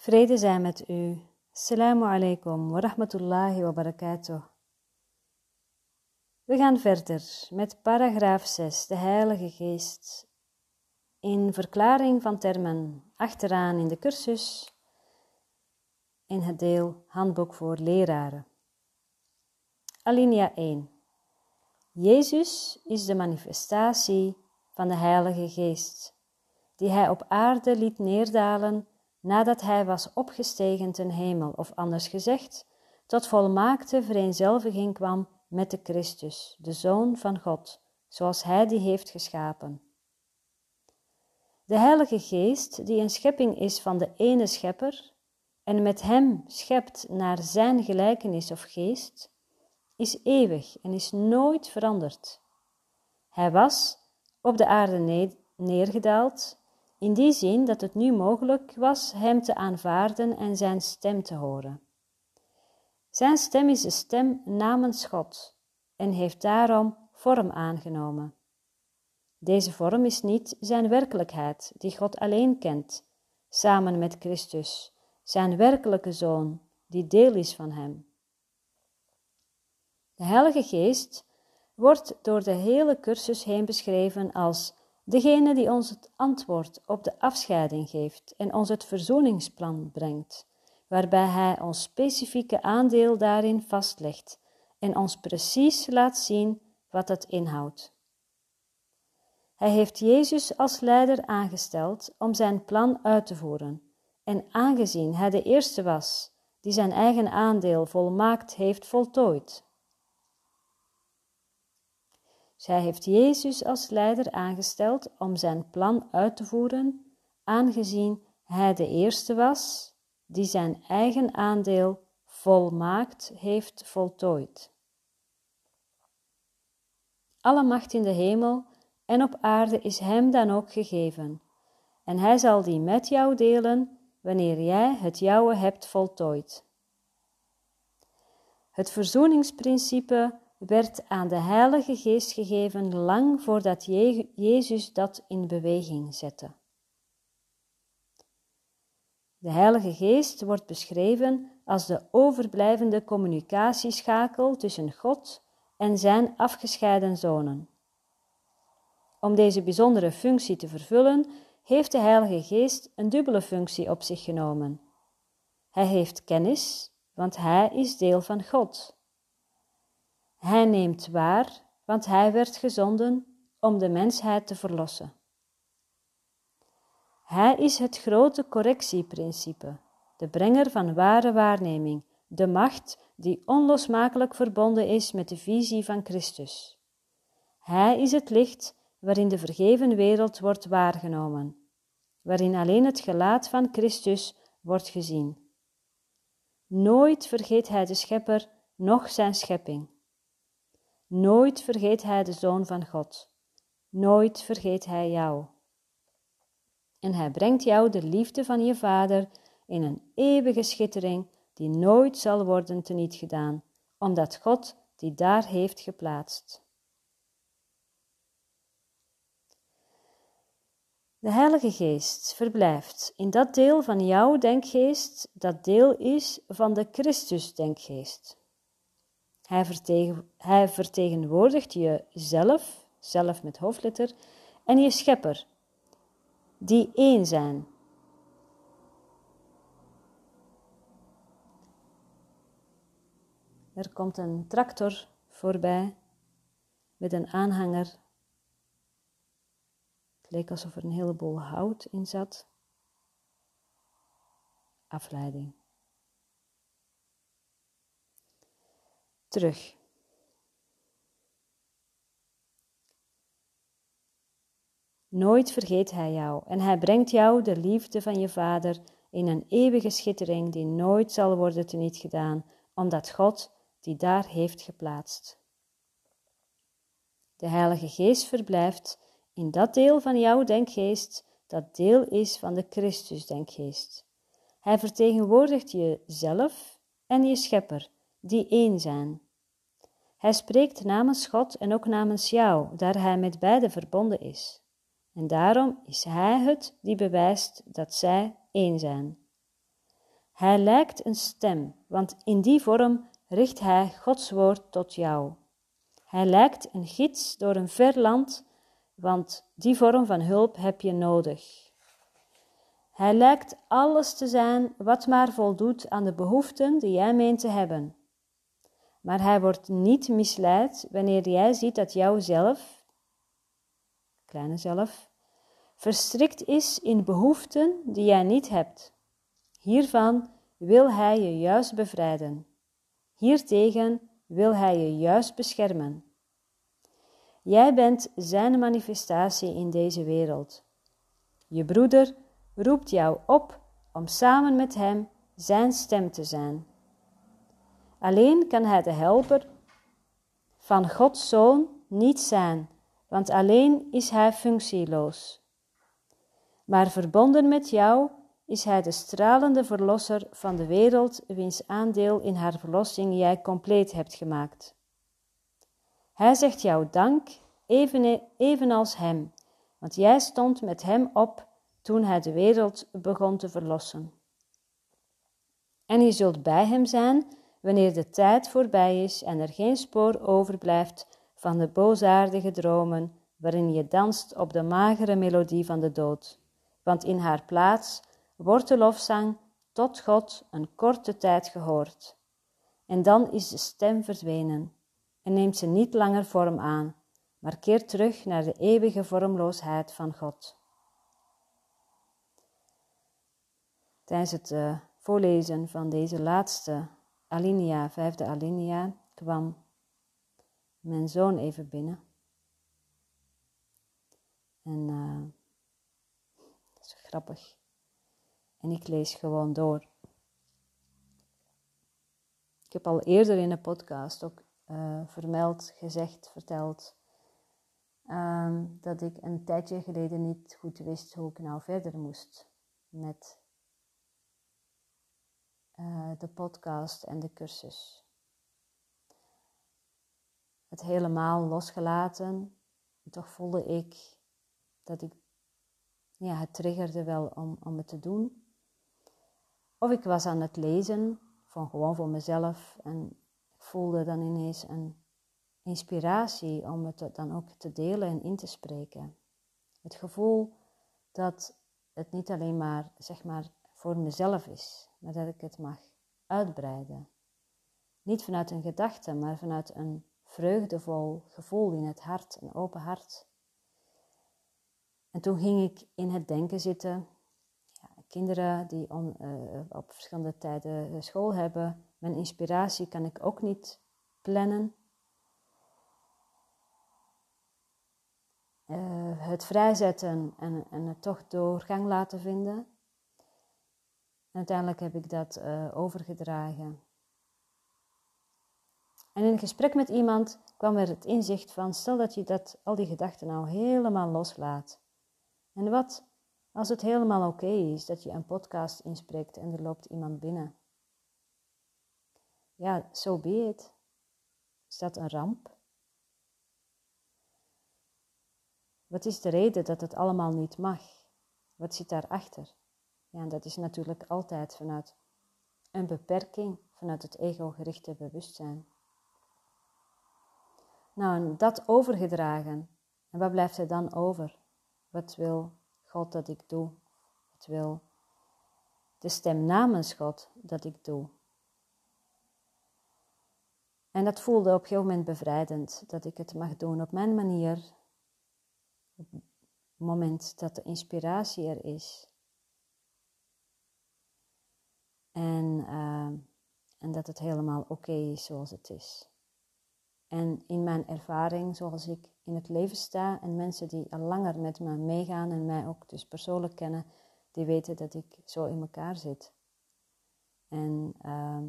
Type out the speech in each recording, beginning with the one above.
Vrede zij met u. Assalamu alaikum wa rahmatullahi wa barakatuh. We gaan verder met paragraaf 6, de Heilige Geest. In verklaring van termen achteraan in de cursus, in het deel Handboek voor leraren. Alinea 1. Jezus is de manifestatie van de Heilige Geest, die Hij op aarde liet neerdalen nadat hij was opgestegen ten hemel, of anders gezegd, tot volmaakte vereenzelviging kwam met de Christus, de Zoon van God, zoals Hij die heeft geschapen. De Heilige Geest, die een schepping is van de ene Schepper en met Hem schept naar Zijn gelijkenis of geest, is eeuwig en is nooit veranderd. Hij was op de aarde neergedaald in die zin dat het nu mogelijk was hem te aanvaarden en zijn stem te horen. Zijn stem is de stem namens God en heeft daarom vorm aangenomen. Deze vorm is niet zijn werkelijkheid, die God alleen kent, samen met Christus, zijn werkelijke Zoon, die deel is van Hem. De Heilige Geest wordt door de hele cursus heen beschreven als Degene die ons het antwoord op de afscheiding geeft en ons het verzoeningsplan brengt, waarbij Hij ons specifieke aandeel daarin vastlegt en ons precies laat zien wat het inhoudt. Hij heeft Jezus als leider aangesteld om zijn plan uit te voeren, en aangezien Hij de eerste was die zijn eigen aandeel volmaakt heeft voltooid, zij heeft Jezus als leider aangesteld om zijn plan uit te voeren, aangezien hij de eerste was die zijn eigen aandeel volmaakt heeft voltooid. Alle macht in de hemel en op aarde is hem dan ook gegeven, en hij zal die met jou delen wanneer jij het jouwe hebt voltooid. Het verzoeningsprincipe werd aan de Heilige Geest gegeven lang voordat Jezus dat in beweging zette. De Heilige Geest wordt beschreven als de overblijvende communicatieschakel tussen God en zijn afgescheiden zonen. Om deze bijzondere functie te vervullen, heeft de Heilige Geest een dubbele functie op zich genomen. Hij heeft kennis, want hij is deel van God. Hij neemt waar, want hij werd gezonden om de mensheid te verlossen. Hij is het grote correctieprincipe, de brenger van ware waarneming, de macht die onlosmakelijk verbonden is met de visie van Christus. Hij is het licht waarin de vergeven wereld wordt waargenomen, waarin alleen het gelaat van Christus wordt gezien. Nooit vergeet hij de Schepper, noch zijn schepping. Nooit vergeet hij de Zoon van God. Nooit vergeet hij jou. En hij brengt jou de liefde van je Vader in een eeuwige schittering die nooit zal worden teniet gedaan, omdat God die daar heeft geplaatst. De Heilige Geest verblijft in dat deel van jouw denkgeest dat deel is van de Christus-denkgeest. Hij, vertegen, hij vertegenwoordigt jezelf, zelf met hoofdletter, en je schepper, die één zijn. Er komt een tractor voorbij met een aanhanger. Het leek alsof er een heleboel hout in zat. Afleiding. Terug. Nooit vergeet hij jou en hij brengt jou de liefde van je vader in een eeuwige schittering die nooit zal worden teniet gedaan, omdat God die daar heeft geplaatst. De Heilige Geest verblijft in dat deel van jouw denkgeest dat deel is van de Christus-denkgeest. Hij vertegenwoordigt jezelf en je schepper die één zijn. Hij spreekt namens God en ook namens jou, daar hij met beide verbonden is. En daarom is hij het die bewijst dat zij één zijn. Hij lijkt een stem, want in die vorm richt hij Gods woord tot jou. Hij lijkt een gids door een ver land, want die vorm van hulp heb je nodig. Hij lijkt alles te zijn wat maar voldoet aan de behoeften die jij meent te hebben. Maar hij wordt niet misleid wanneer jij ziet dat jouzelf, kleine zelf, verstrikt is in behoeften die jij niet hebt. Hiervan wil hij je juist bevrijden. Hiertegen wil hij je juist beschermen. Jij bent zijn manifestatie in deze wereld. Je broeder roept jou op om samen met hem zijn stem te zijn. Alleen kan hij de helper van Gods Zoon niet zijn, want alleen is hij functieloos. Maar verbonden met jou is hij de stralende verlosser van de wereld, wiens aandeel in haar verlossing jij compleet hebt gemaakt. Hij zegt jou dank, even, evenals hem, want jij stond met hem op toen hij de wereld begon te verlossen. En je zult bij hem zijn wanneer de tijd voorbij is en er geen spoor overblijft van de boosaardige dromen waarin je danst op de magere melodie van de dood. Want in haar plaats wordt de lofzang tot God een korte tijd gehoord. En dan is de stem verdwenen en neemt ze niet langer vorm aan, maar keert terug naar de eeuwige vormloosheid van God. Tijdens het uh, voorlezen van deze laatste alinea, vijfde alinea, kwam mijn zoon even binnen. En uh, dat is grappig. En ik lees gewoon door. Ik heb al eerder in een podcast ook uh, vermeld, gezegd, verteld um, dat ik een tijdje geleden niet goed wist hoe ik nou verder moest met uh, de podcast en de cursus. Het helemaal losgelaten, toch voelde ik dat ik, ja, het triggerde wel om, om het te doen. Of ik was aan het lezen, van gewoon voor mezelf, en ik voelde dan ineens een inspiratie om het dan ook te delen en in te spreken. Het gevoel dat het niet alleen maar, zeg maar, voor mezelf is, maar dat ik het mag uitbreiden. Niet vanuit een gedachte, maar vanuit een vreugdevol gevoel in het hart, een open hart. En toen ging ik in het denken zitten. Ja, kinderen die uh, op verschillende tijden school hebben, mijn inspiratie kan ik ook niet plannen. Uh, het vrijzetten en, en het toch doorgang laten vinden. Uiteindelijk heb ik dat uh, overgedragen. En in gesprek met iemand kwam er het inzicht van: stel dat je dat, al die gedachten nou helemaal loslaat. En wat als het helemaal oké is dat je een podcast inspreekt en er loopt iemand binnen? Ja, zo so be it. Is dat een ramp? Wat is de reden dat het allemaal niet mag? Wat zit daarachter? Ja, dat is natuurlijk altijd vanuit een beperking, vanuit het ego-gerichte bewustzijn. Nou, en dat overgedragen. En wat blijft er dan over? Wat wil God dat ik doe? Wat wil de stem namens God dat ik doe? En dat voelde op een gegeven moment bevrijdend, dat ik het mag doen op mijn manier. Op het moment dat de inspiratie er is. En, uh, en dat het helemaal oké is zoals het is. En in mijn ervaring, zoals ik in het leven sta, en mensen die al langer met me meegaan en mij ook dus persoonlijk kennen, die weten dat ik zo in elkaar zit. En, uh,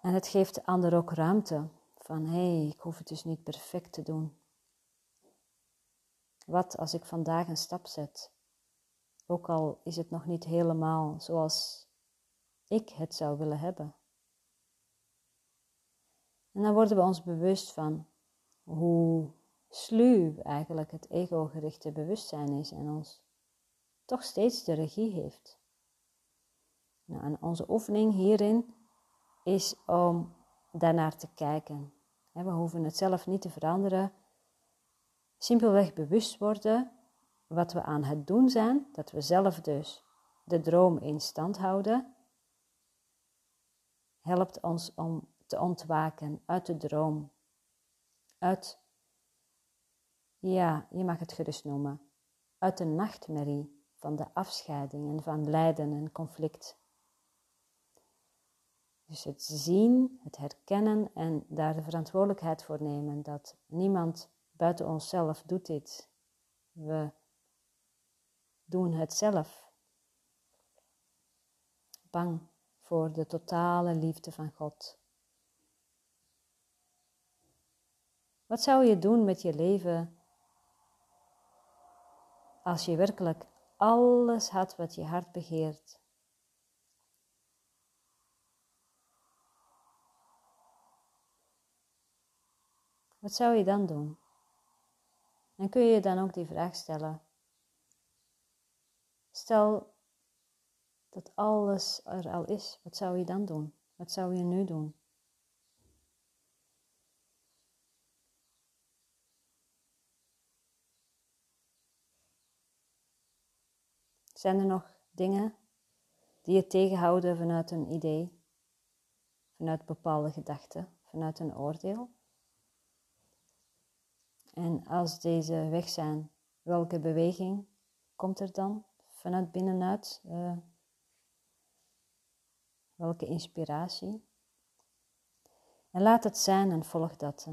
en het geeft de ander ook ruimte van hé, hey, ik hoef het dus niet perfect te doen. Wat als ik vandaag een stap zet ook al is het nog niet helemaal zoals ik het zou willen hebben. En dan worden we ons bewust van hoe sluw eigenlijk het ego-gerichte bewustzijn is en ons toch steeds de regie heeft. Nou, en onze oefening hierin is om daarnaar te kijken. We hoeven het zelf niet te veranderen. Simpelweg bewust worden wat we aan het doen zijn, dat we zelf dus de droom in stand houden, helpt ons om te ontwaken uit de droom, uit, ja, je mag het gerust noemen, uit de nachtmerrie van de afscheiding en van lijden en conflict. Dus het zien, het herkennen en daar de verantwoordelijkheid voor nemen dat niemand buiten onszelf doet dit. We doen het zelf. Bang voor de totale liefde van God. Wat zou je doen met je leven als je werkelijk alles had wat je hart begeert? Wat zou je dan doen? En kun je dan ook die vraag stellen. Stel dat alles er al is, wat zou je dan doen? Wat zou je nu doen? Zijn er nog dingen die je tegenhouden vanuit een idee, vanuit bepaalde gedachten, vanuit een oordeel? En als deze weg zijn, welke beweging komt er dan vanuit binnenuit? Uh, welke inspiratie? En laat het zijn en volg dat.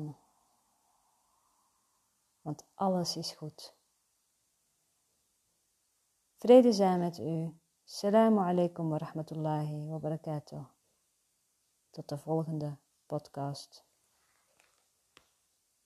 Want alles is goed. Vrede zijn met u. Assalamu alaikum wa rahmatullahi wa barakatuh. Tot de volgende podcast.